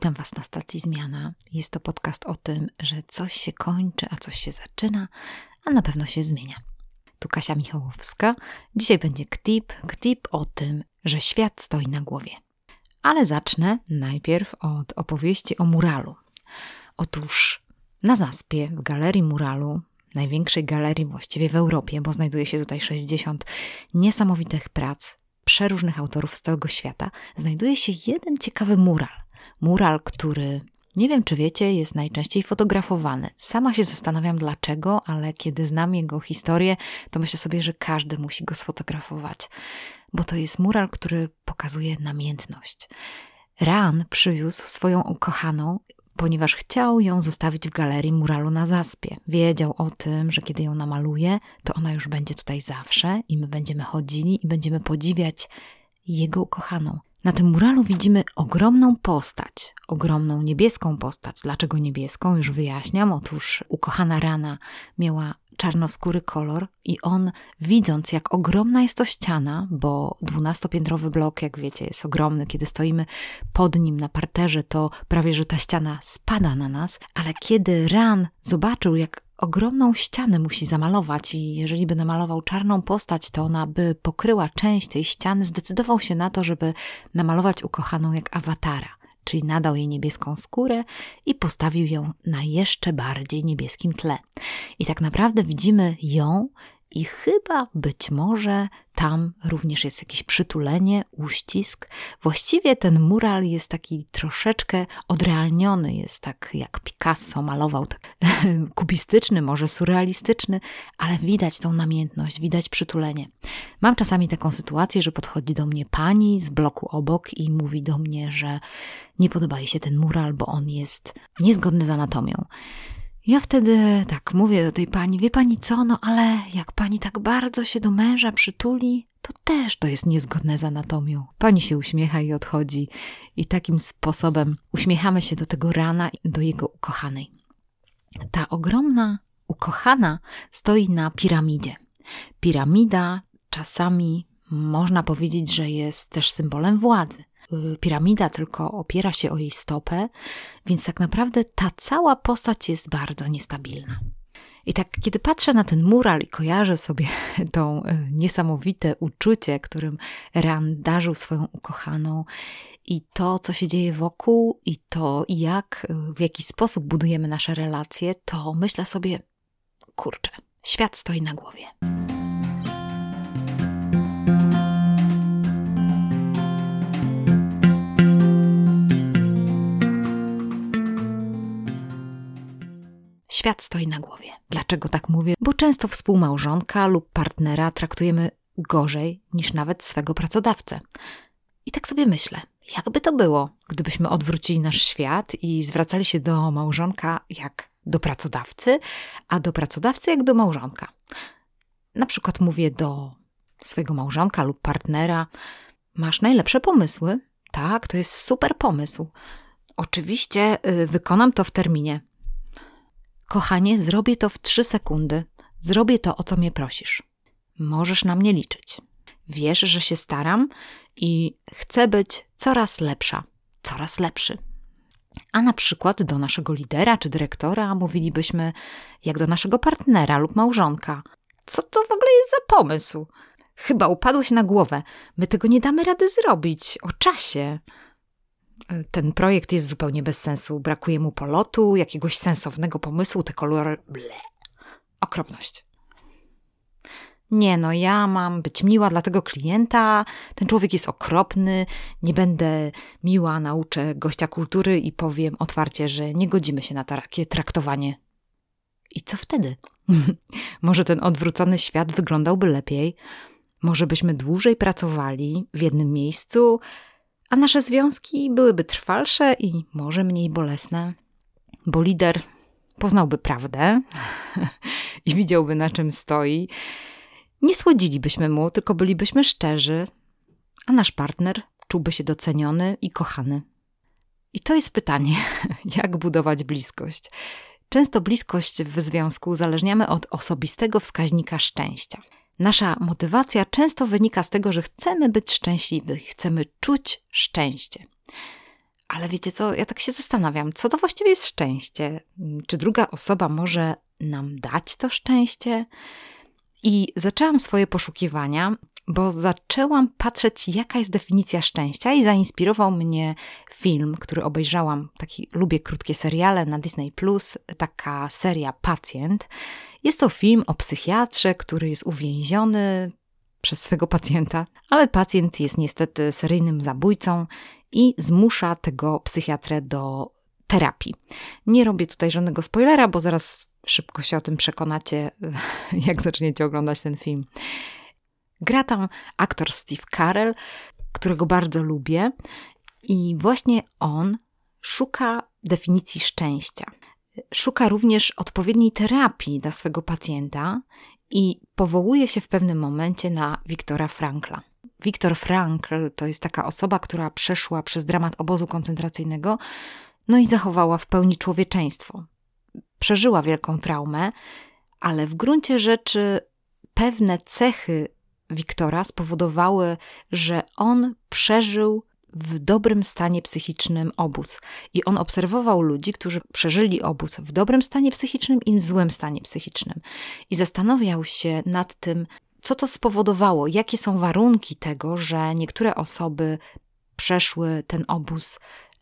Witam Was na stacji Zmiana. Jest to podcast o tym, że coś się kończy, a coś się zaczyna, a na pewno się zmienia. Tu Kasia Michałowska. Dzisiaj będzie KTIP, KTIP o tym, że świat stoi na głowie. Ale zacznę najpierw od opowieści o muralu. Otóż na Zaspie, w galerii muralu, największej galerii właściwie w Europie, bo znajduje się tutaj 60 niesamowitych prac przeróżnych autorów z całego świata, znajduje się jeden ciekawy mural. Mural, który nie wiem, czy wiecie, jest najczęściej fotografowany. Sama się zastanawiam dlaczego, ale kiedy znam jego historię, to myślę sobie, że każdy musi go sfotografować, bo to jest mural, który pokazuje namiętność. Ran przywiózł swoją ukochaną ponieważ chciał ją zostawić w galerii muralu na zaspie. Wiedział o tym, że kiedy ją namaluje, to ona już będzie tutaj zawsze i my będziemy chodzili i będziemy podziwiać jego ukochaną. Na tym muralu widzimy ogromną postać, ogromną niebieską postać. Dlaczego niebieską? Już wyjaśniam. Otóż ukochana rana miała czarnoskóry kolor i on widząc jak ogromna jest to ściana, bo dwunastopiętrowy blok, jak wiecie, jest ogromny, kiedy stoimy pod nim na parterze, to prawie, że ta ściana spada na nas, ale kiedy Ran zobaczył, jak ogromną ścianę musi zamalować i jeżeli by namalował czarną postać, to ona by pokryła część tej ściany, zdecydował się na to, żeby namalować ukochaną jak awatara czyli nadał jej niebieską skórę i postawił ją na jeszcze bardziej niebieskim tle. I tak naprawdę widzimy ją i chyba być może tam również jest jakieś przytulenie, uścisk. Właściwie ten mural jest taki troszeczkę odrealniony, jest tak jak Picasso malował, tak kubistyczny, może surrealistyczny, ale widać tą namiętność, widać przytulenie. Mam czasami taką sytuację, że podchodzi do mnie pani z bloku obok i mówi do mnie, że nie podoba jej się ten mural, bo on jest niezgodny z anatomią. Ja wtedy tak mówię do tej pani, wie pani co, no ale jak pani tak bardzo się do męża przytuli, to też to jest niezgodne z anatomią. Pani się uśmiecha i odchodzi, i takim sposobem uśmiechamy się do tego rana, do jego ukochanej. Ta ogromna ukochana stoi na piramidzie. Piramida czasami można powiedzieć, że jest też symbolem władzy. Y, piramida tylko opiera się o jej stopę, więc tak naprawdę ta cała postać jest bardzo niestabilna. I tak, kiedy patrzę na ten mural i kojarzę sobie to y, niesamowite uczucie, którym Ran darzył swoją ukochaną, i to, co się dzieje wokół, i to, jak, y, w jaki sposób budujemy nasze relacje, to myślę sobie, kurczę, świat stoi na głowie. Świat stoi na głowie. Dlaczego tak mówię? Bo często współmałżonka lub partnera traktujemy gorzej niż nawet swego pracodawcę. I tak sobie myślę, jakby to było, gdybyśmy odwrócili nasz świat i zwracali się do małżonka jak do pracodawcy, a do pracodawcy jak do małżonka. Na przykład mówię do swojego małżonka lub partnera: Masz najlepsze pomysły? Tak, to jest super pomysł. Oczywiście y, wykonam to w terminie. Kochanie, zrobię to w trzy sekundy. Zrobię to, o co mnie prosisz. Możesz na mnie liczyć. Wiesz, że się staram i chcę być coraz lepsza, coraz lepszy. A na przykład do naszego lidera czy dyrektora mówilibyśmy, jak do naszego partnera lub małżonka. Co to w ogóle jest za pomysł? Chyba upadłeś na głowę. My tego nie damy rady zrobić. O czasie ten projekt jest zupełnie bez sensu. Brakuje mu polotu, jakiegoś sensownego pomysłu, te kolory. Ble. Okropność. Nie, no ja mam być miła dla tego klienta. Ten człowiek jest okropny. Nie będę miła, nauczę gościa kultury i powiem otwarcie, że nie godzimy się na takie traktowanie. I co wtedy? Może ten odwrócony świat wyglądałby lepiej. Może byśmy dłużej pracowali w jednym miejscu, a nasze związki byłyby trwalsze i może mniej bolesne, bo lider poznałby prawdę i widziałby na czym stoi. Nie słodzilibyśmy mu, tylko bylibyśmy szczerzy, a nasz partner czułby się doceniony i kochany. I to jest pytanie, jak budować bliskość. Często bliskość w związku uzależniamy od osobistego wskaźnika szczęścia. Nasza motywacja często wynika z tego, że chcemy być szczęśliwi, chcemy czuć szczęście. Ale wiecie co, ja tak się zastanawiam, co to właściwie jest szczęście? Czy druga osoba może nam dać to szczęście? I zaczęłam swoje poszukiwania, bo zaczęłam patrzeć, jaka jest definicja szczęścia, i zainspirował mnie film, który obejrzałam. Taki lubię krótkie seriale na Disney Plus, taka seria Pacjent. Jest to film o psychiatrze, który jest uwięziony przez swego pacjenta, ale pacjent jest niestety seryjnym zabójcą i zmusza tego psychiatrę do terapii. Nie robię tutaj żadnego spoilera, bo zaraz szybko się o tym przekonacie, jak zaczniecie oglądać ten film. Gra tam aktor Steve Carell, którego bardzo lubię, i właśnie on szuka definicji szczęścia. Szuka również odpowiedniej terapii dla swego pacjenta i powołuje się w pewnym momencie na Wiktora Frankla. Viktor Frankl to jest taka osoba, która przeszła przez dramat obozu koncentracyjnego, no i zachowała w pełni człowieczeństwo. Przeżyła wielką traumę, ale w gruncie rzeczy pewne cechy Wiktora spowodowały, że on przeżył w dobrym stanie psychicznym obóz. I on obserwował ludzi, którzy przeżyli obóz w dobrym stanie psychicznym i w złym stanie psychicznym. I zastanawiał się nad tym, co to spowodowało, jakie są warunki tego, że niektóre osoby przeszły ten obóz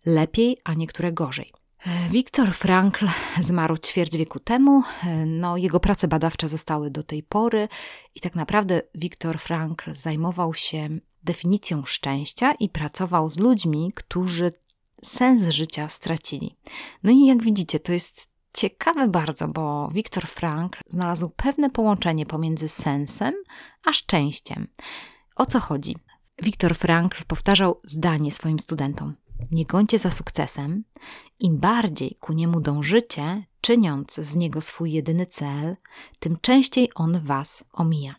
lepiej, a niektóre gorzej. Wiktor Frankl zmarł ćwierć wieku temu. No, jego prace badawcze zostały do tej pory i tak naprawdę Wiktor Frankl zajmował się definicją szczęścia i pracował z ludźmi, którzy sens życia stracili. No i jak widzicie, to jest ciekawe bardzo, bo Wiktor Frankl znalazł pewne połączenie pomiędzy sensem a szczęściem. O co chodzi? Wiktor Frankl powtarzał zdanie swoim studentom: Nie gońcie za sukcesem, im bardziej ku niemu dążycie, czyniąc z niego swój jedyny cel, tym częściej on was omija.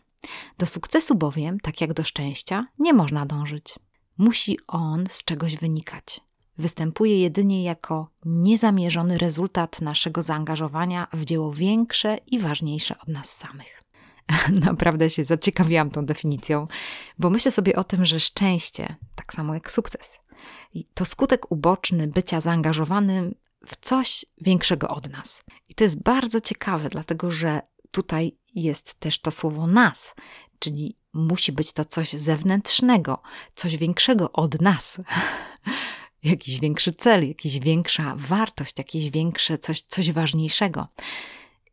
Do sukcesu bowiem, tak jak do szczęścia, nie można dążyć. Musi on z czegoś wynikać. Występuje jedynie jako niezamierzony rezultat naszego zaangażowania w dzieło większe i ważniejsze od nas samych. Naprawdę się zaciekawiłam tą definicją, bo myślę sobie o tym, że szczęście, tak samo jak sukces, to skutek uboczny bycia zaangażowanym w coś większego od nas. I to jest bardzo ciekawe, dlatego że tutaj jest też to słowo nas, czyli musi być to coś zewnętrznego, coś większego od nas. jakiś większy cel, jakaś większa wartość, jakieś większe coś, coś ważniejszego.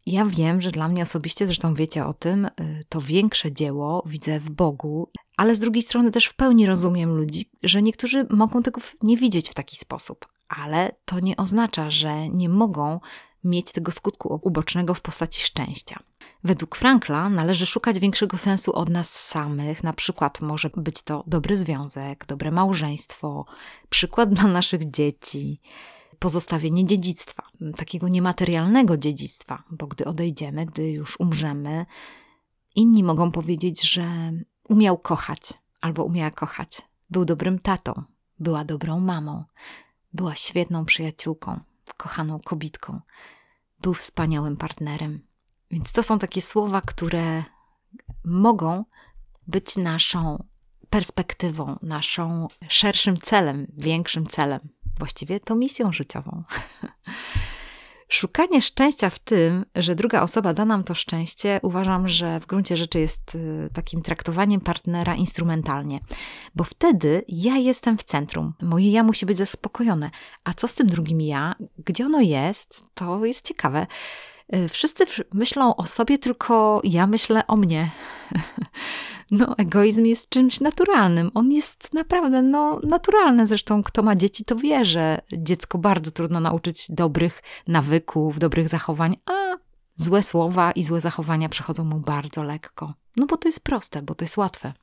Ja wiem, że dla mnie osobiście, zresztą wiecie o tym, y, to większe dzieło widzę w Bogu, ale z drugiej strony też w pełni rozumiem ludzi, że niektórzy mogą tego nie widzieć w taki sposób, ale to nie oznacza, że nie mogą mieć tego skutku ubocznego w postaci szczęścia. Według Frankla należy szukać większego sensu od nas samych, na przykład może być to dobry związek, dobre małżeństwo, przykład dla naszych dzieci, pozostawienie dziedzictwa, takiego niematerialnego dziedzictwa, bo gdy odejdziemy, gdy już umrzemy, inni mogą powiedzieć, że umiał kochać albo umiała kochać, był dobrym tatą, była dobrą mamą, była świetną przyjaciółką, kochaną kobitką, był wspaniałym partnerem. Więc to są takie słowa, które mogą być naszą perspektywą, naszą szerszym celem, większym celem, właściwie to misją życiową. Szukanie szczęścia w tym, że druga osoba da nam to szczęście, uważam, że w gruncie rzeczy jest y, takim traktowaniem partnera instrumentalnie, bo wtedy ja jestem w centrum, moje ja musi być zaspokojone. A co z tym drugim ja? Gdzie ono jest? To jest ciekawe. Y, wszyscy myślą o sobie, tylko ja myślę o mnie. No, egoizm jest czymś naturalnym. On jest naprawdę no, naturalny. Zresztą, kto ma dzieci, to wie, że dziecko bardzo trudno nauczyć dobrych nawyków, dobrych zachowań, a złe słowa i złe zachowania przechodzą mu bardzo lekko. No bo to jest proste, bo to jest łatwe.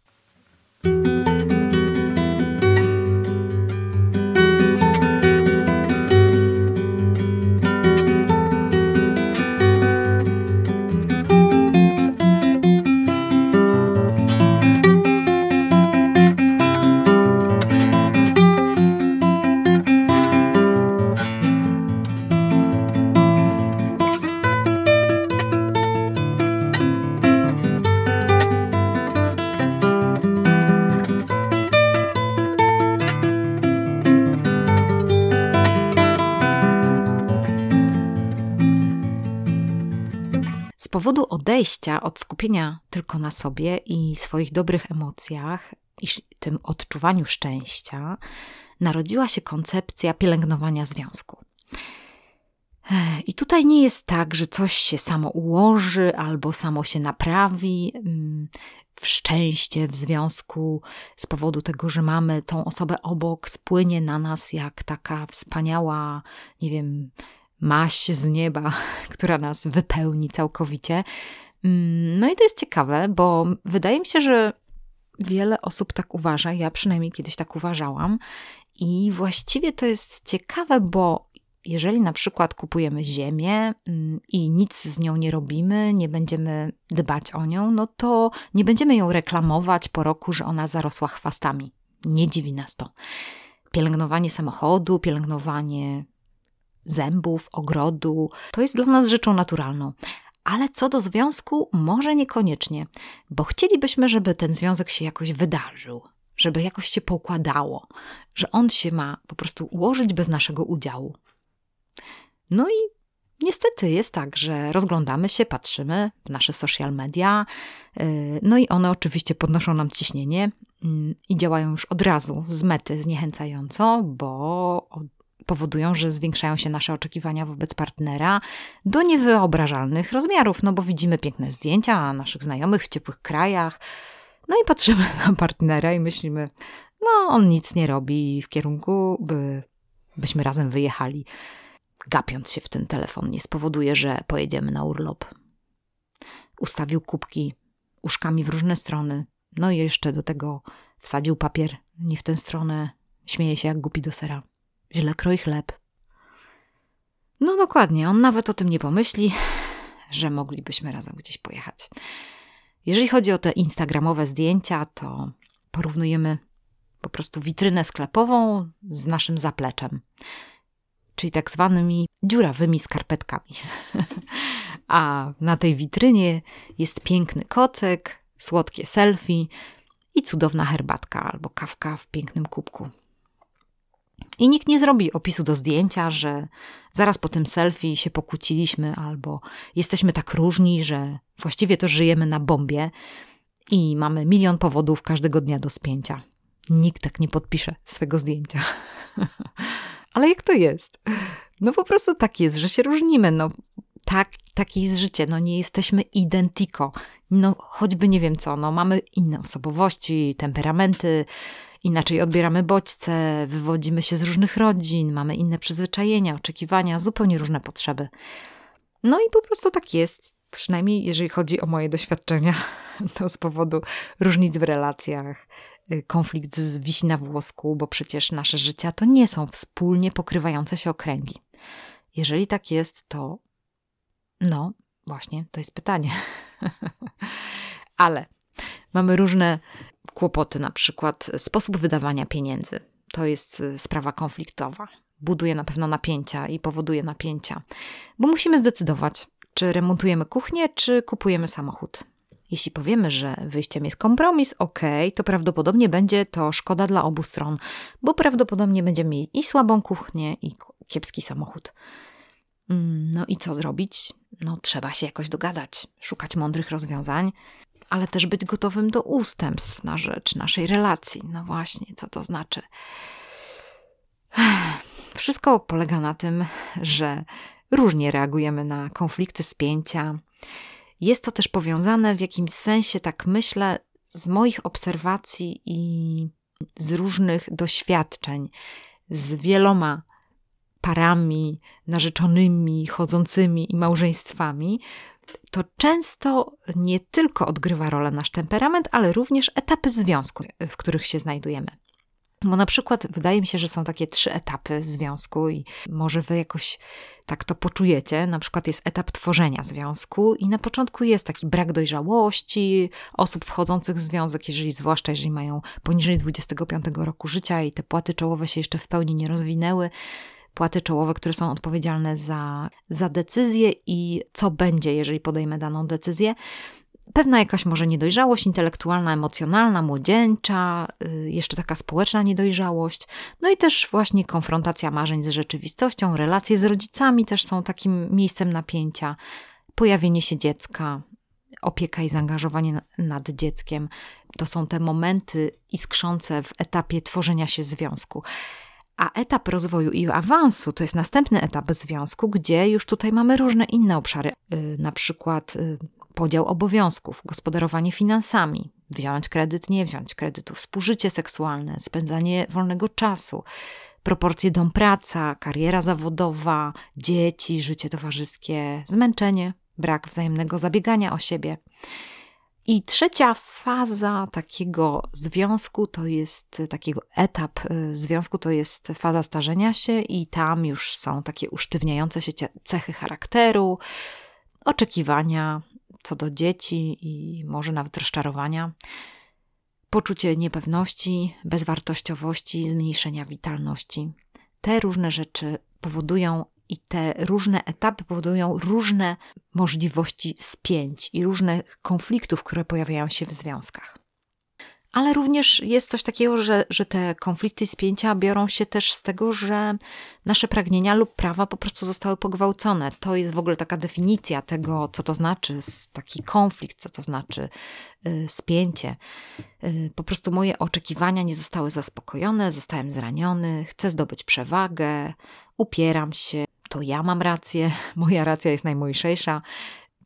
Od skupienia tylko na sobie i swoich dobrych emocjach i tym odczuwaniu szczęścia, narodziła się koncepcja pielęgnowania związku. I tutaj nie jest tak, że coś się samo ułoży albo samo się naprawi mm, w szczęście w związku z powodu tego, że mamy tą osobę obok, spłynie na nas jak taka wspaniała, nie wiem, maść z nieba, która nas wypełni całkowicie. Mm, no i to jest ciekawe, bo wydaje mi się, że wiele osób tak uważa. Ja przynajmniej kiedyś tak uważałam. I właściwie to jest ciekawe, bo jeżeli na przykład kupujemy ziemię mm, i nic z nią nie robimy, nie będziemy dbać o nią, no to nie będziemy ją reklamować po roku, że ona zarosła chwastami. Nie dziwi nas to. Pielęgnowanie samochodu, pielęgnowanie zębów, ogrodu to jest dla nas rzeczą naturalną. Ale co do związku, może niekoniecznie, bo chcielibyśmy, żeby ten związek się jakoś wydarzył, żeby jakoś się poukładało, że on się ma po prostu ułożyć bez naszego udziału. No i niestety jest tak, że rozglądamy się, patrzymy w nasze social media, y, no i one oczywiście podnoszą nam ciśnienie mm, i działają już od razu z mety zniechęcająco, bo powodują, że zwiększają się nasze oczekiwania wobec partnera do niewyobrażalnych rozmiarów, no bo widzimy piękne zdjęcia naszych znajomych w ciepłych krajach, no i patrzymy na partnera i myślimy, no on nic nie robi w kierunku, by, byśmy razem wyjechali gapiąc się w ten telefon, nie spowoduje, że pojedziemy na urlop. Ustawił kubki uszkami w różne strony, no i jeszcze do tego wsadził papier nie w tę stronę, śmieje się jak głupi do sera. Źle kroi chleb. No dokładnie, on nawet o tym nie pomyśli, że moglibyśmy razem gdzieś pojechać. Jeżeli chodzi o te instagramowe zdjęcia, to porównujemy po prostu witrynę sklepową z naszym zapleczem czyli tak zwanymi dziurawymi skarpetkami. A na tej witrynie jest piękny kocek, słodkie selfie i cudowna herbatka albo kawka w pięknym kubku. I nikt nie zrobi opisu do zdjęcia, że zaraz po tym selfie się pokłóciliśmy, albo jesteśmy tak różni, że właściwie to żyjemy na bombie i mamy milion powodów każdego dnia do spięcia. Nikt tak nie podpisze swego zdjęcia. Ale jak to jest? No po prostu tak jest, że się różnimy. No tak, takie jest życie. No nie jesteśmy identico. No choćby nie wiem co, no mamy inne osobowości, temperamenty, inaczej odbieramy bodźce, wywodzimy się z różnych rodzin, mamy inne przyzwyczajenia, oczekiwania, zupełnie różne potrzeby. No i po prostu tak jest. Przynajmniej jeżeli chodzi o moje doświadczenia, to z powodu różnic w relacjach, Y, konflikt z wisi na włosku, bo przecież nasze życia to nie są wspólnie pokrywające się okręgi. Jeżeli tak jest, to no, właśnie, to jest pytanie. Ale mamy różne kłopoty, na przykład sposób wydawania pieniędzy. To jest y, sprawa konfliktowa. Buduje na pewno napięcia i powoduje napięcia, bo musimy zdecydować, czy remontujemy kuchnię, czy kupujemy samochód. Jeśli powiemy, że wyjściem jest kompromis, ok, to prawdopodobnie będzie to szkoda dla obu stron, bo prawdopodobnie będziemy mieli i słabą kuchnię, i kiepski samochód. Mm, no i co zrobić? No, trzeba się jakoś dogadać, szukać mądrych rozwiązań, ale też być gotowym do ustępstw na rzecz naszej relacji. No właśnie, co to znaczy? Wszystko polega na tym, że różnie reagujemy na konflikty, spięcia. Jest to też powiązane w jakimś sensie, tak myślę, z moich obserwacji i z różnych doświadczeń z wieloma parami, narzeczonymi, chodzącymi i małżeństwami, to często nie tylko odgrywa rolę nasz temperament, ale również etapy związku, w których się znajdujemy. Bo na przykład wydaje mi się, że są takie trzy etapy związku i może wy jakoś tak to poczujecie. Na przykład jest etap tworzenia związku i na początku jest taki brak dojrzałości osób wchodzących w związek, jeżeli zwłaszcza jeżeli mają poniżej 25 roku życia i te płaty czołowe się jeszcze w pełni nie rozwinęły. Płaty czołowe, które są odpowiedzialne za, za decyzję i co będzie, jeżeli podejmę daną decyzję pewna jakaś może niedojrzałość intelektualna, emocjonalna, młodzieńcza, y, jeszcze taka społeczna niedojrzałość, no i też właśnie konfrontacja marzeń z rzeczywistością, relacje z rodzicami też są takim miejscem napięcia. pojawienie się dziecka, opieka i zaangażowanie nad dzieckiem. To są te momenty iskrzące w etapie tworzenia się związku. A etap rozwoju i awansu to jest następny etap związku, gdzie już tutaj mamy różne inne obszary, yy, na przykład yy, podział obowiązków, gospodarowanie finansami, wziąć kredyt, nie wziąć kredytu, współżycie seksualne, spędzanie wolnego czasu, proporcje dom-praca, kariera zawodowa, dzieci, życie towarzyskie, zmęczenie, brak wzajemnego zabiegania o siebie. I trzecia faza takiego związku to jest takiego etap y, związku to jest faza starzenia się i tam już są takie usztywniające się cechy charakteru, oczekiwania co do dzieci i może nawet rozczarowania, poczucie niepewności, bezwartościowości, zmniejszenia witalności. Te różne rzeczy powodują i te różne etapy powodują różne możliwości spięć i różnych konfliktów, które pojawiają się w związkach. Ale również jest coś takiego, że, że te konflikty i spięcia biorą się też z tego, że nasze pragnienia lub prawa po prostu zostały pogwałcone. To jest w ogóle taka definicja tego, co to znaczy taki konflikt, co to znaczy y, spięcie. Y, po prostu moje oczekiwania nie zostały zaspokojone, zostałem zraniony, chcę zdobyć przewagę, upieram się, to ja mam rację, moja racja jest najmojszejsza.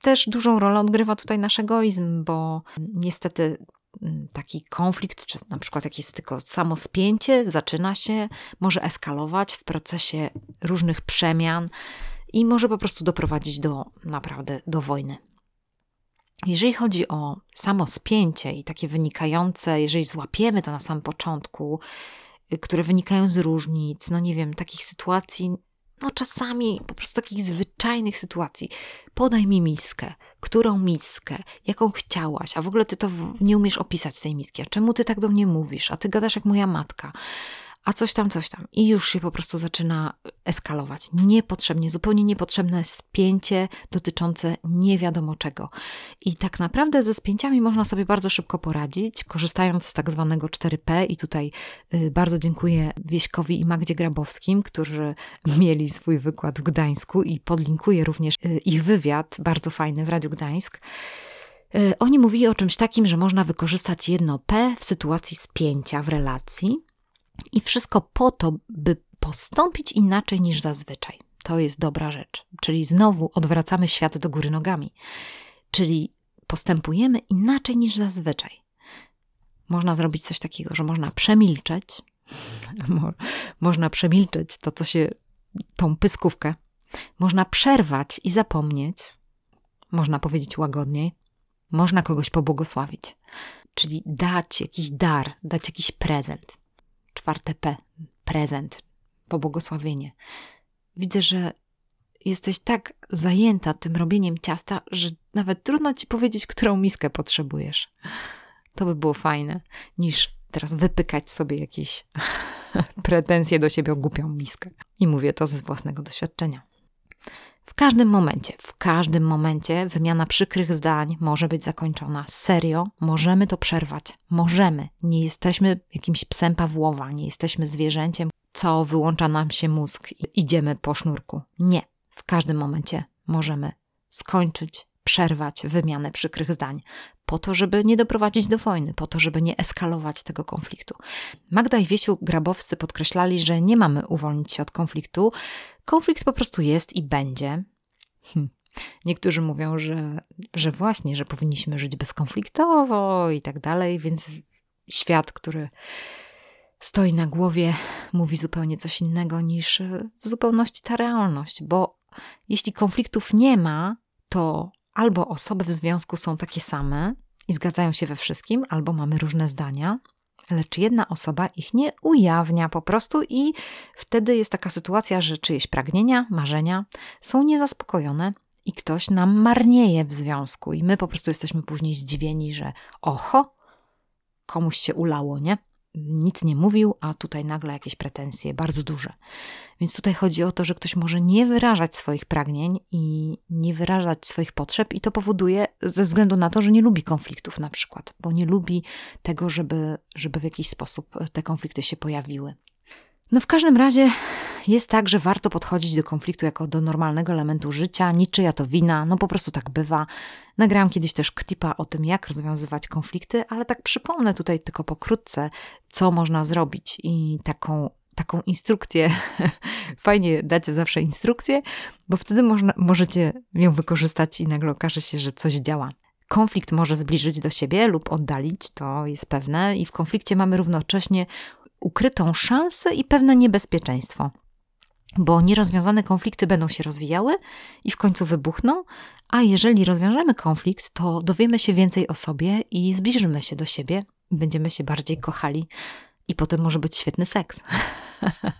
Też dużą rolę odgrywa tutaj nasz egoizm, bo niestety mm, taki konflikt, czy na przykład jakieś tylko samo spięcie zaczyna się, może eskalować w procesie różnych przemian i może po prostu doprowadzić do naprawdę do wojny. Jeżeli chodzi o samo spięcie i takie wynikające, jeżeli złapiemy to na samym początku, y, które wynikają z różnic, no nie wiem, takich sytuacji no czasami po prostu takich zwyczajnych sytuacji. Podaj mi miskę. Którą miskę? Jaką chciałaś? A w ogóle ty to nie umiesz opisać tej miski. A czemu ty tak do mnie mówisz? A ty gadasz jak moja matka a coś tam, coś tam. I już się po prostu zaczyna eskalować. Niepotrzebnie, zupełnie niepotrzebne spięcie dotyczące nie wiadomo czego. I tak naprawdę ze spięciami można sobie bardzo szybko poradzić, korzystając z tak zwanego 4P. I tutaj y, bardzo dziękuję Wieśkowi i Magdzie Grabowskim, którzy mieli swój wykład w Gdańsku i podlinkuję również y, ich wywiad, bardzo fajny w Radiu Gdańsk. Y, oni mówili o czymś takim, że można wykorzystać jedno P w sytuacji spięcia w relacji, i wszystko po to, by postąpić inaczej niż zazwyczaj. To jest dobra rzecz. Czyli znowu odwracamy świat do góry nogami. Czyli postępujemy inaczej niż zazwyczaj. Można zrobić coś takiego, że można przemilczeć, można przemilczeć to, co się, tą pyskówkę, można przerwać i zapomnieć, można powiedzieć łagodniej, można kogoś pobłogosławić, czyli dać jakiś dar, dać jakiś prezent czwarte P, prezent, pobłogosławienie. Widzę, że jesteś tak zajęta tym robieniem ciasta, że nawet trudno ci powiedzieć, którą miskę potrzebujesz. To by było fajne, niż teraz wypykać sobie jakieś pretensje do siebie o głupią miskę. I mówię to ze własnego doświadczenia. W każdym momencie, w każdym momencie wymiana przykrych zdań może być zakończona. Serio, możemy to przerwać. Możemy. Nie jesteśmy jakimś psem Pawłowa, nie jesteśmy zwierzęciem, co wyłącza nam się mózg i idziemy po sznurku. Nie. W każdym momencie możemy skończyć, przerwać wymianę przykrych zdań, po to, żeby nie doprowadzić do wojny, po to, żeby nie eskalować tego konfliktu. Magda i Wiesiu Grabowscy podkreślali, że nie mamy uwolnić się od konfliktu, konflikt po prostu jest i będzie. Hm. Niektórzy mówią, że, że właśnie, że powinniśmy żyć bezkonfliktowo i tak dalej, więc świat, który stoi na głowie, mówi zupełnie coś innego niż w zupełności ta realność, bo jeśli konfliktów nie ma, to albo osoby w związku są takie same i zgadzają się we wszystkim, albo mamy różne zdania, lecz jedna osoba ich nie ujawnia po prostu i wtedy jest taka sytuacja, że czyjeś pragnienia, marzenia są niezaspokojone i ktoś nam marnieje w związku i my po prostu jesteśmy później zdziwieni, że oho, komuś się ulało, nie? Nic nie mówił, a tutaj nagle jakieś pretensje, bardzo duże. Więc tutaj chodzi o to, że ktoś może nie wyrażać swoich pragnień i nie wyrażać swoich potrzeb, i to powoduje ze względu na to, że nie lubi konfliktów, na przykład, bo nie lubi tego, żeby, żeby w jakiś sposób te konflikty się pojawiły. No w każdym razie jest tak, że warto podchodzić do konfliktu jako do normalnego elementu życia, niczyja to wina, no po prostu tak bywa. Nagrałam kiedyś też klipa o tym, jak rozwiązywać konflikty, ale tak przypomnę tutaj tylko pokrótce, co można zrobić i taką taką instrukcję. Fajnie dacie zawsze instrukcję, bo wtedy można, możecie ją wykorzystać i nagle okaże się, że coś działa. Konflikt może zbliżyć do siebie lub oddalić, to jest pewne, i w konflikcie mamy równocześnie ukrytą szansę i pewne niebezpieczeństwo. Bo nierozwiązane konflikty będą się rozwijały i w końcu wybuchną, a jeżeli rozwiążemy konflikt, to dowiemy się więcej o sobie i zbliżymy się do siebie, będziemy się bardziej kochali, i potem może być świetny seks.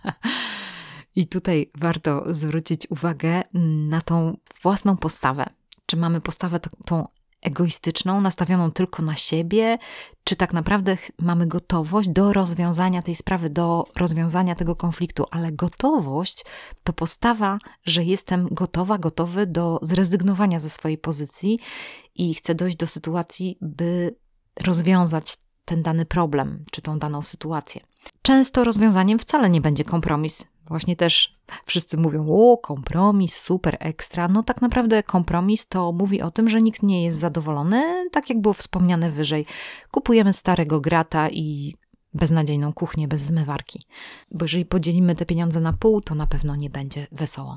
I tutaj warto zwrócić uwagę na tą własną postawę. Czy mamy postawę tą egoistyczną, nastawioną tylko na siebie, czy tak naprawdę mamy gotowość do rozwiązania tej sprawy, do rozwiązania tego konfliktu, ale gotowość to postawa, że jestem gotowa, gotowy do zrezygnowania ze swojej pozycji i chcę dojść do sytuacji, by rozwiązać ten dany problem, czy tą daną sytuację. Często rozwiązaniem wcale nie będzie kompromis. Właśnie też wszyscy mówią, o, kompromis, super, ekstra. No tak naprawdę kompromis to mówi o tym, że nikt nie jest zadowolony, tak jak było wspomniane wyżej. Kupujemy starego grata i beznadziejną kuchnię bez zmywarki. Bo jeżeli podzielimy te pieniądze na pół, to na pewno nie będzie wesoło.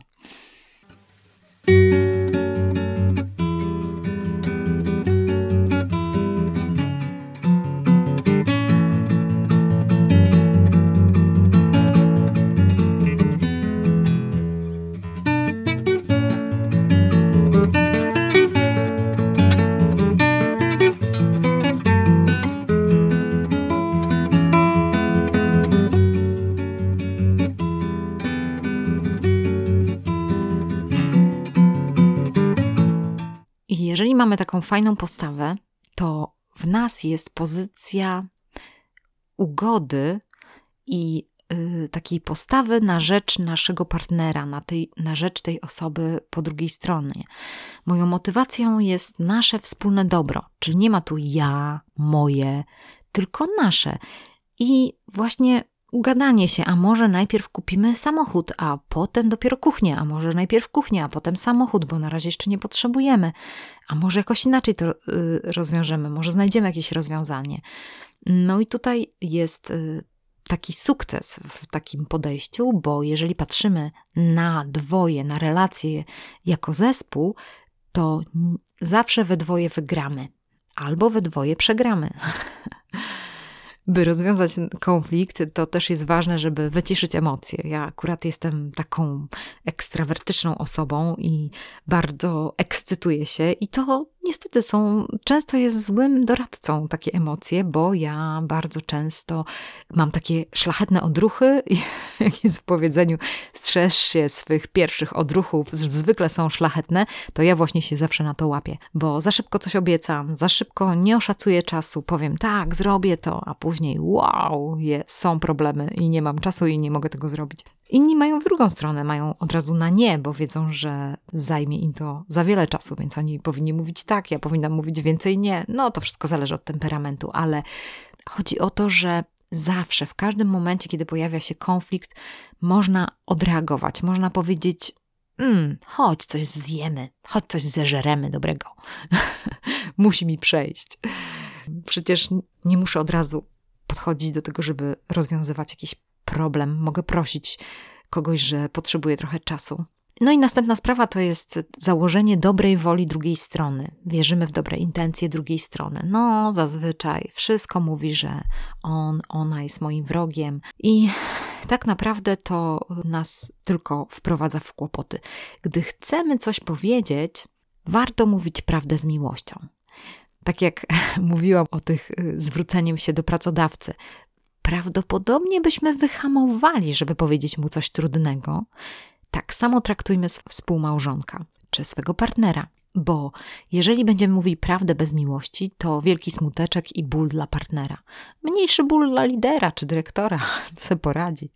Taką fajną postawę, to w nas jest pozycja ugody i y, takiej postawy na rzecz naszego partnera, na, tej, na rzecz tej osoby po drugiej stronie. Moją motywacją jest nasze wspólne dobro, czyli nie ma tu ja, moje, tylko nasze. I właśnie ugadanie się, a może najpierw kupimy samochód, a potem dopiero kuchnię, a może najpierw kuchnię, a potem samochód, bo na razie jeszcze nie potrzebujemy, a może jakoś inaczej to y, rozwiążemy, może znajdziemy jakieś rozwiązanie. No i tutaj jest y, taki sukces w takim podejściu, bo jeżeli patrzymy na dwoje, na relacje jako zespół, to zawsze we dwoje wygramy albo we dwoje przegramy. by rozwiązać konflikt, to też jest ważne, żeby wyciszyć emocje. Ja akurat jestem taką ekstrawertyczną osobą i bardzo ekscytuję się, i to niestety są, często jest złym doradcą takie emocje, bo ja bardzo często mam takie szlachetne odruchy, jak jest w powiedzeniu, strzeż się swych pierwszych odruchów, zwykle są szlachetne, to ja właśnie się zawsze na to łapię, bo za szybko coś obiecam, za szybko nie oszacuję czasu, powiem tak, zrobię to, a później wow, jest, są problemy i nie mam czasu i nie mogę tego zrobić. Inni mają w drugą stronę, mają od razu na nie, bo wiedzą, że zajmie im to za wiele czasu, więc oni powinni mówić tak, ja powinnam mówić więcej nie. No to wszystko zależy od temperamentu, ale chodzi o to, że zawsze, w każdym momencie, kiedy pojawia się konflikt, można odreagować, można powiedzieć: mm, chodź, coś zjemy, chodź, coś zeżeremy dobrego. Musi mi przejść. Przecież nie muszę od razu podchodzić do tego, żeby rozwiązywać jakiś problem. Mogę prosić kogoś, że potrzebuje trochę czasu. No i następna sprawa to jest założenie dobrej woli drugiej strony. Wierzymy w dobre intencje drugiej strony. No, zazwyczaj wszystko mówi, że on, ona jest moim wrogiem i tak naprawdę to nas tylko wprowadza w kłopoty. Gdy chcemy coś powiedzieć, warto mówić prawdę z miłością. Tak jak mówiłam o tych y, zwróceniem się do pracodawcy, prawdopodobnie byśmy wyhamowali, żeby powiedzieć mu coś trudnego. Tak samo traktujmy współmałżonka czy swego partnera. Bo jeżeli będziemy mówić prawdę bez miłości, to wielki smuteczek i ból dla partnera. Mniejszy ból dla lidera czy dyrektora, co poradzi.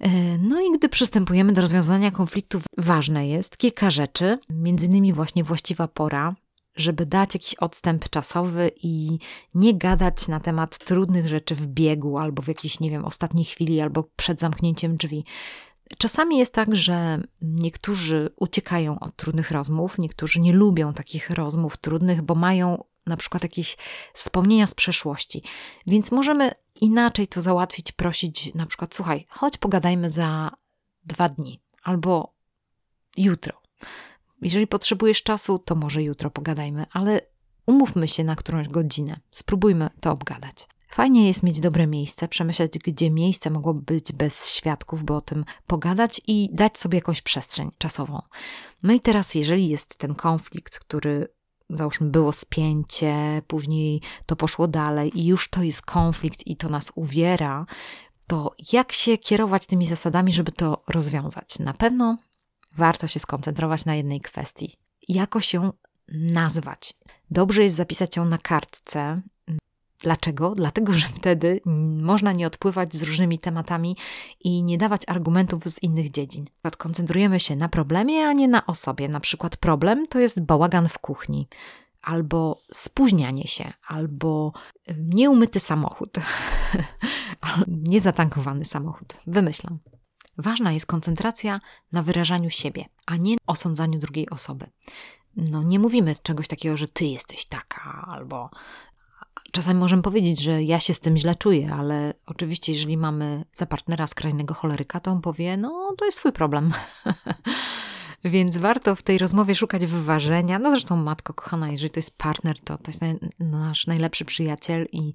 E, no i gdy przystępujemy do rozwiązania konfliktów, ważne jest kilka rzeczy, między innymi właśnie właściwa pora, żeby dać jakiś odstęp czasowy i nie gadać na temat trudnych rzeczy w biegu albo w jakiejś, nie wiem, ostatniej chwili albo przed zamknięciem drzwi. Czasami jest tak, że niektórzy uciekają od trudnych rozmów, niektórzy nie lubią takich rozmów trudnych, bo mają na przykład jakieś wspomnienia z przeszłości. Więc możemy inaczej to załatwić, prosić na przykład, słuchaj, chodź pogadajmy za dwa dni albo jutro. Jeżeli potrzebujesz czasu, to może jutro pogadajmy, ale umówmy się na którąś godzinę. Spróbujmy to obgadać. Fajnie jest mieć dobre miejsce, przemyśleć, gdzie miejsce mogłoby być bez świadków, by o tym pogadać i dać sobie jakąś przestrzeń czasową. No i teraz, jeżeli jest ten konflikt, który załóżmy było spięcie, później to poszło dalej i już to jest konflikt i to nas uwiera, to jak się kierować tymi zasadami, żeby to rozwiązać? Na pewno warto się skoncentrować na jednej kwestii. Jakoś ją nazwać. Dobrze jest zapisać ją na kartce. Dlaczego? Dlatego, że wtedy można nie odpływać z różnymi tematami i nie dawać argumentów z innych dziedzin. Koncentrujemy się na problemie, a nie na osobie. Na przykład problem to jest bałagan w kuchni, albo spóźnianie się, albo nieumyty samochód, niezatankowany samochód. Wymyślam. Ważna jest koncentracja na wyrażaniu siebie, a nie osądzaniu drugiej osoby. No, nie mówimy czegoś takiego, że ty jesteś taka, albo czasami możemy powiedzieć, że ja się z tym źle czuję, ale oczywiście, jeżeli mamy za partnera skrajnego choleryka, to on powie: No, to jest twój problem. Więc warto w tej rozmowie szukać wyważenia. No zresztą, matko kochana, jeżeli to jest partner, to to jest nasz najlepszy przyjaciel i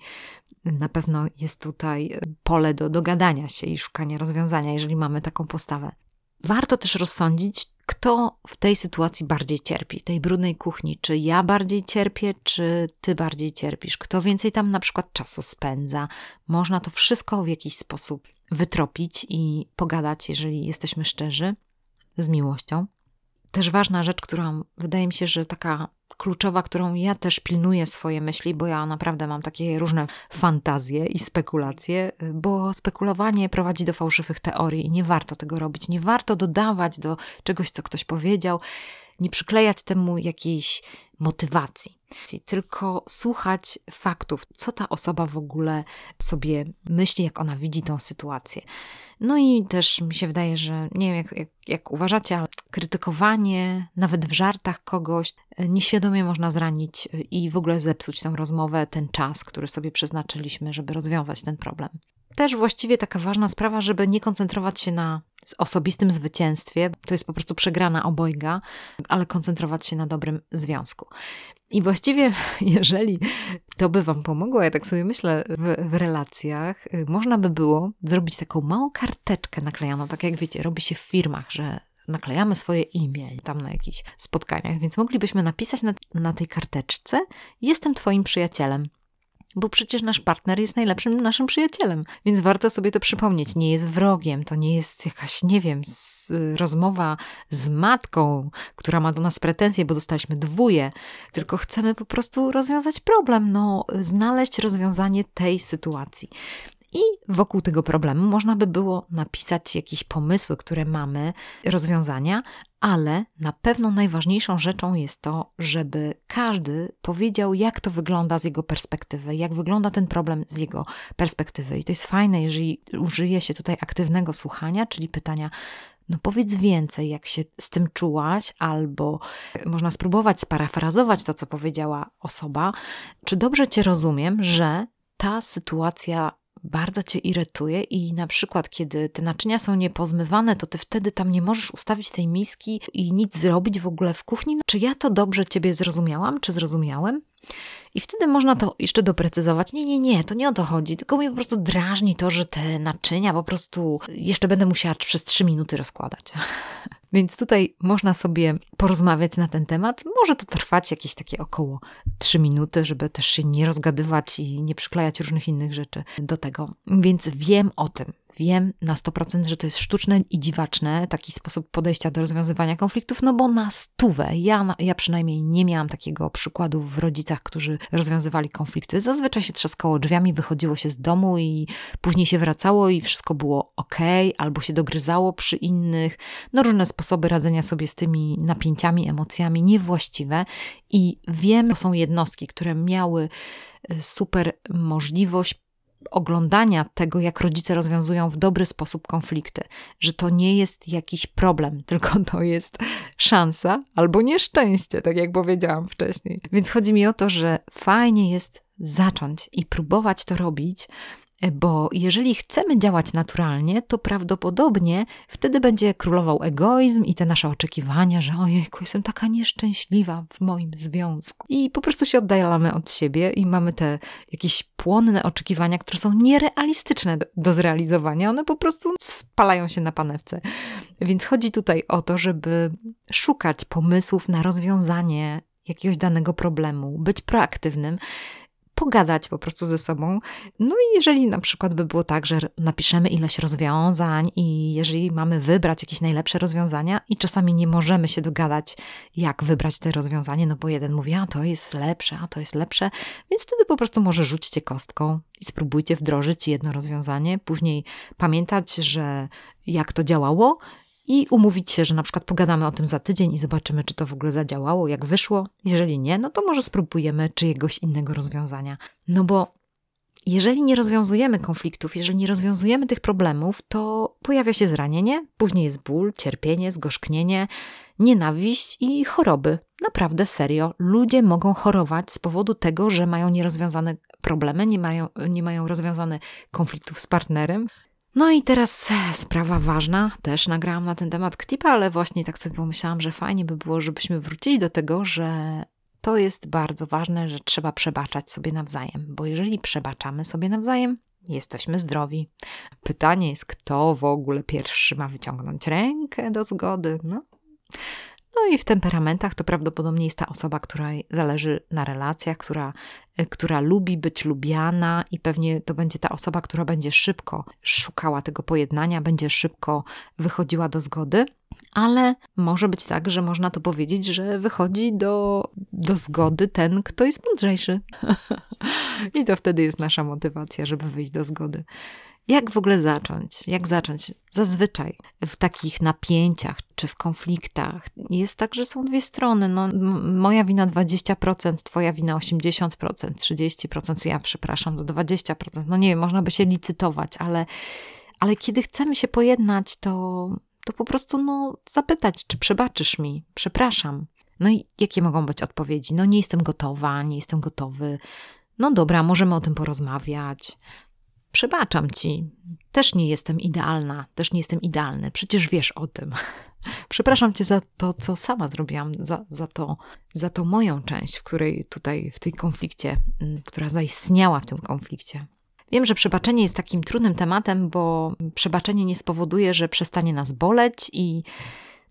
na pewno jest tutaj pole do dogadania się i szukania rozwiązania, jeżeli mamy taką postawę. Warto też rozsądzić, kto w tej sytuacji bardziej cierpi, tej brudnej kuchni. Czy ja bardziej cierpię, czy ty bardziej cierpisz? Kto więcej tam na przykład czasu spędza? Można to wszystko w jakiś sposób wytropić i pogadać, jeżeli jesteśmy szczerzy, z miłością też ważna rzecz, którą wydaje mi się, że taka kluczowa, którą ja też pilnuję swoje myśli, bo ja naprawdę mam takie różne fantazje i spekulacje, bo spekulowanie prowadzi do fałszywych teorii i nie warto tego robić. Nie warto dodawać do czegoś, co ktoś powiedział, nie przyklejać temu jakiejś motywacji, tylko słuchać faktów, co ta osoba w ogóle sobie myśli, jak ona widzi tą sytuację. No i też mi się wydaje, że nie wiem, jak, jak, jak uważacie, ale krytykowanie, nawet w żartach kogoś, e, nieświadomie można zranić e, i w ogóle zepsuć tę rozmowę, ten czas, który sobie przeznaczyliśmy, żeby rozwiązać ten problem. Też właściwie taka ważna sprawa, żeby nie koncentrować się na osobistym zwycięstwie, to jest po prostu przegrana obojga, ale koncentrować się na dobrym związku. I właściwie, jeżeli to by Wam pomogło, ja tak sobie myślę, w, w, relacjach, y, można by było zrobić taką małą karteczkę naklejaną, tak jak wiecie, robi się w firmach, że naklejamy swoje imię tam na jakichś spotkaniach, więc moglibyśmy napisać na, na tej karteczce: Jestem Twoim przyjacielem bo przecież nasz partner jest najlepszym naszym przyjacielem, więc warto sobie to przypomnieć. Nie jest wrogiem, to nie jest jakaś, nie wiem, z, rozmowa z matką, która ma do nas pretensje, bo dostaliśmy dwóje, tylko chcemy po prostu rozwiązać problem, no, znaleźć rozwiązanie tej sytuacji. I wokół tego problemu można by było napisać jakieś pomysły, które mamy, rozwiązania, ale na pewno najważniejszą rzeczą jest to, żeby każdy powiedział, jak to wygląda z jego perspektywy, jak wygląda ten problem z jego perspektywy. I to jest fajne, jeżeli użyje się tutaj aktywnego słuchania, czyli pytania, no powiedz więcej, jak się z tym czułaś, albo można spróbować sparafrazować to, co powiedziała osoba. Czy dobrze Cię rozumiem, że ta sytuacja bardzo cię irytuje i na przykład, kiedy te naczynia są niepozmywane, to ty wtedy tam nie możesz ustawić tej miski i nic zrobić w ogóle w kuchni. Czy ja to dobrze ciebie zrozumiałam, czy zrozumiałem? I wtedy można to jeszcze doprecyzować. Nie, nie, nie, to nie o to chodzi, tylko mnie po prostu drażni to, że te naczynia po prostu jeszcze będę musiała przez trzy minuty rozkładać. Więc tutaj można sobie porozmawiać na ten temat. Może to trwać jakieś takie około 3 minuty, żeby też się nie rozgadywać i nie przyklejać różnych innych rzeczy do tego. Więc wiem o tym. Wiem na 100%, że to jest sztuczne i dziwaczne, taki sposób podejścia do rozwiązywania konfliktów, no bo na stówę. Ja, ja przynajmniej nie miałam takiego przykładu w rodzicach, którzy rozwiązywali konflikty. Zazwyczaj się trzaskało drzwiami, wychodziło się z domu i później się wracało i wszystko było ok, albo się dogryzało przy innych. No różne sposoby radzenia sobie z tymi napięciami, emocjami niewłaściwe i wiem, że są jednostki, które miały y, super możliwość oglądania tego, jak rodzice rozwiązują w dobry sposób konflikty, że to nie jest jakiś problem, tylko to jest szansa albo nieszczęście, tak jak powiedziałam wcześniej. Więc chodzi mi o to, że fajnie jest zacząć i próbować to robić, bo jeżeli chcemy działać naturalnie, to prawdopodobnie wtedy będzie królował egoizm i te nasze oczekiwania, że ojejku, jestem taka nieszczęśliwa w moim związku. I po prostu się oddalamy od siebie i mamy te jakieś płonne oczekiwania, które są nierealistyczne do, do zrealizowania. One po prostu spalają się na panewce. Więc chodzi tutaj o to, żeby szukać pomysłów na rozwiązanie jakiegoś danego problemu, być proaktywnym, pogadać po prostu ze sobą. No i jeżeli na przykład by było tak, że napiszemy ileś rozwiązań i jeżeli mamy wybrać jakieś najlepsze rozwiązania i czasami nie możemy się dogadać, jak wybrać te rozwiązanie, no bo jeden mówi, a to jest lepsze, a to jest lepsze, więc wtedy po prostu może rzućcie kostką i spróbujcie wdrożyć jedno rozwiązanie, później pamiętać, że jak to działało, i umówić się, że na przykład pogadamy o tym za tydzień i zobaczymy, czy to w ogóle zadziałało, jak wyszło. Jeżeli nie, no to może spróbujemy czyjegoś innego rozwiązania. No bo jeżeli nie rozwiązujemy konfliktów, jeżeli nie rozwiązujemy tych problemów, to pojawia się zranienie, później jest ból, cierpienie, zgorzknienie, nienawiść i choroby. Naprawdę serio, ludzie mogą chorować z powodu tego, że mają nierozwiązane problemy, nie mają, nie mają rozwiązanych konfliktów z partnerem, no i teraz sprawa ważna, też nagrałam na ten temat klipa, ale właśnie tak sobie pomyślałam, że fajnie by było, żebyśmy wrócili do tego, że to jest bardzo ważne, że trzeba przebaczać sobie nawzajem, bo jeżeli przebaczamy sobie nawzajem, jesteśmy zdrowi. Pytanie jest, kto w ogóle pierwszy ma wyciągnąć rękę do zgody? No, no i w temperamentach to prawdopodobnie jest ta osoba, której zależy na relacjach, która, e, która lubi być lubiana i pewnie to będzie ta osoba, która będzie szybko szukała tego pojednania, będzie szybko wychodziła do zgody. Ale może być tak, że można to powiedzieć, że wychodzi do, do zgody ten, kto jest mądrzejszy. I to wtedy jest nasza motywacja, żeby wyjść do zgody. Jak w ogóle zacząć? Jak zacząć? Zazwyczaj w takich napięciach czy w konfliktach jest tak, że są dwie strony. No, moja wina 20%, twoja wina 80%, 30%, ja przepraszam, to 20%. No nie wiem, można by się licytować, ale, ale kiedy chcemy się pojednać, to, to po prostu no, zapytać, czy przebaczysz mi? Przepraszam. No i jakie mogą być odpowiedzi? No nie jestem gotowa, nie jestem gotowy. No dobra, możemy o tym porozmawiać. Przebaczam ci. Też nie jestem idealna, też nie jestem idealny. Przecież wiesz o tym. Przepraszam cię za to, co sama zrobiłam, za, za, to, za to moją część, w której tutaj, w tej konflikcie, mm, która zaistniała w tym konflikcie. Wiem, że przebaczenie jest takim trudnym tematem, bo przebaczenie nie spowoduje, że przestanie nas boleć i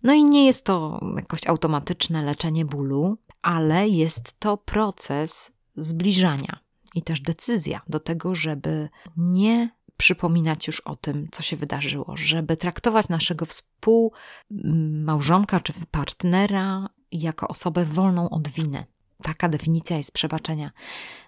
no i nie jest to jakoś automatyczne leczenie bólu, ale jest to proces zbliżania i też decyzja do tego, żeby nie przypominać już o tym, co się wydarzyło, żeby traktować naszego współmałżonka czy partnera jako osobę wolną od winy. Taka definicja jest przebaczenia.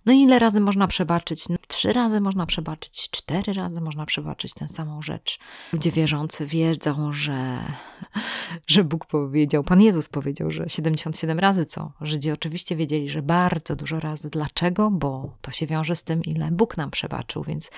No i ile razy można przebaczyć? No, trzy razy można przebaczyć, cztery razy można przebaczyć tę samą rzecz. Ludzie wierzący wiedzą, że, że Bóg powiedział, Pan Jezus powiedział, że 77 razy co? Żydzi oczywiście wiedzieli, że bardzo dużo razy. Dlaczego? Bo to się wiąże z tym, ile Bóg nam przebaczył, więc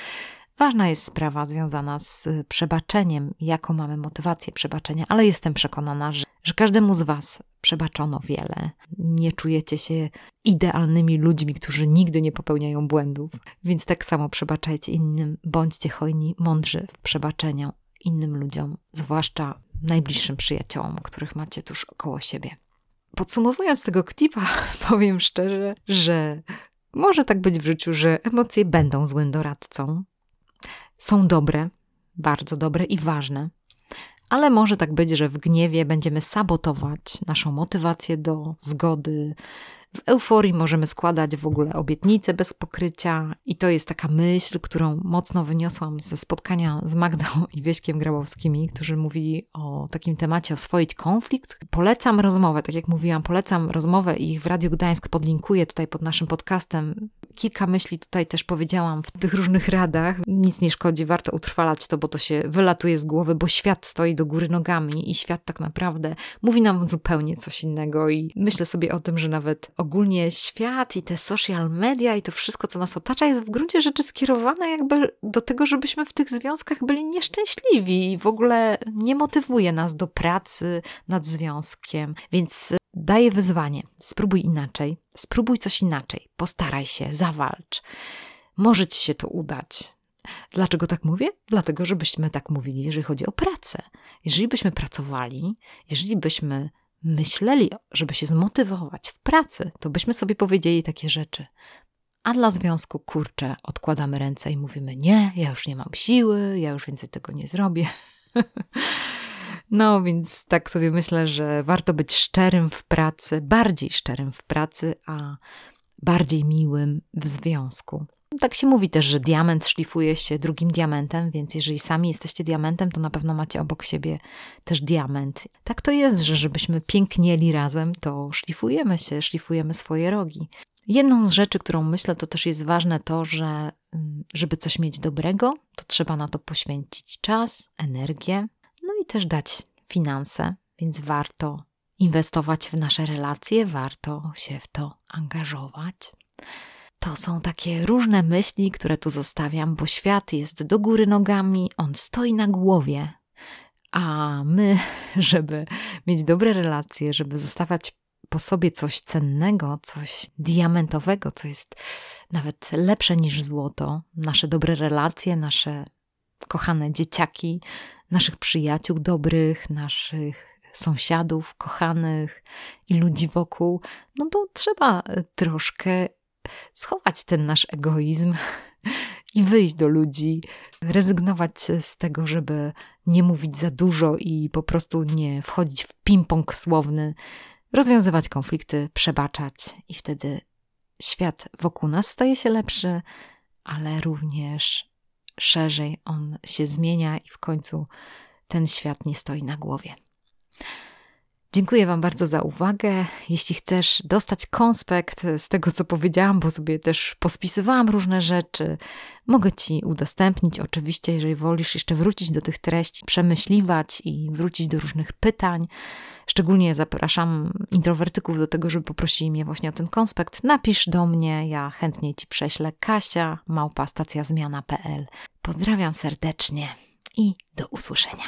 Ważna jest sprawa związana z przebaczeniem, jaką mamy motywację przebaczenia, ale jestem przekonana, że, że każdemu z Was przebaczono wiele. Nie czujecie się idealnymi ludźmi, którzy nigdy nie popełniają błędów, więc tak samo przebaczajcie innym, bądźcie hojni, mądrzy w przebaczeniu innym ludziom, zwłaszcza najbliższym przyjaciołom, których macie tuż około siebie. Podsumowując tego klipa, powiem szczerze, że może tak być w życiu, że emocje będą złym doradcą, są dobre, bardzo dobre i ważne, ale może tak być, że w gniewie będziemy sabotować naszą motywację do zgody, W euforii możemy składać w ogóle obietnice bez pokrycia, i to jest taka myśl, którą mocno wyniosłam ze spotkania z Magdą i Wieśkiem Grabowskimi, którzy mówili o takim temacie oswoić konflikt. Polecam rozmowę, tak jak mówiłam, polecam rozmowę i ich w Radiu Gdańsk podlinkuję tutaj pod naszym podcastem. Kilka myśli tutaj też powiedziałam w tych różnych radach. Nic nie szkodzi, warto utrwalać to, bo to się wylatuje z głowy, bo świat stoi do góry nogami i świat tak naprawdę mówi nam zupełnie coś innego i myślę sobie o tym, że nawet ogólnie świat i te social media i to wszystko, co nas otacza, jest w gruncie rzeczy skierowane jakby do tego, żebyśmy w tych związkach byli nieszczęśliwi i w ogóle nie motywuje nas do pracy nad związkiem. Więc daję wyzwanie. Spróbuj inaczej, spróbuj coś inaczej, postaraj się, zawalcz. Może ci się to udać. Dlaczego tak mówię? Dlatego, żebyśmy tak mówili, jeżeli chodzi o pracę. Jeżeli byśmy pracowali, jeżeli byśmy myśleli, żeby się zmotywować w pracy, to byśmy sobie powiedzieli takie rzeczy. A dla związku, kurczę, odkładamy ręce i mówimy: Nie, ja już nie mam siły, ja już więcej tego nie zrobię. no, więc tak sobie myślę, że warto być szczerym w pracy, bardziej szczerym w pracy, a bardziej miłym w związku. Tak się mówi też, że diament szlifuje się drugim diamentem, więc jeżeli sami jesteście diamentem, to na pewno macie obok siebie też diament. Tak to jest, że żebyśmy pięknieli razem, to szlifujemy się, szlifujemy swoje rogi. Jedną z rzeczy, którą myślę, to też jest ważne to, że mm, żeby coś mieć dobrego, to trzeba na to poświęcić czas, energię, i też dać finanse, więc warto inwestować w nasze relacje, warto się w to angażować. To są takie różne myśli, które tu zostawiam, bo świat jest do góry nogami, on stoi na głowie. A my, żeby mieć dobre relacje, żeby zostawiać po sobie coś cennego, coś diamentowego, co jest nawet lepsze niż złoto, nasze dobre relacje, nasze kochane dzieciaki, naszych przyjaciół dobrych, naszych sąsiadów, kochanych i ludzi wokół, no to trzeba troszkę schować ten nasz egoizm i wyjść do ludzi, rezygnować z tego, żeby nie mówić za dużo i po prostu nie wchodzić w ping-pong słowny, rozwiązywać konflikty, przebaczać i wtedy świat wokół nas staje się lepszy, ale również szerzej on się zmienia i w końcu ten świat nie stoi na głowie. Dziękuję Wam bardzo za uwagę. Jeśli chcesz dostać konspekt z tego, co powiedziałam, bo sobie też pospisywałam różne rzeczy, mogę Ci udostępnić. Oczywiście, jeżeli wolisz jeszcze wrócić do tych treści, przemyśliwać i wrócić do różnych pytań. Szczególnie zapraszam introwertyków do tego, żeby poprosili mnie właśnie o ten konspekt. Napisz do mnie, ja chętnie Ci prześlę. Kasia, małpa stacjazmiana.pl. Pozdrawiam serdecznie i do usłyszenia.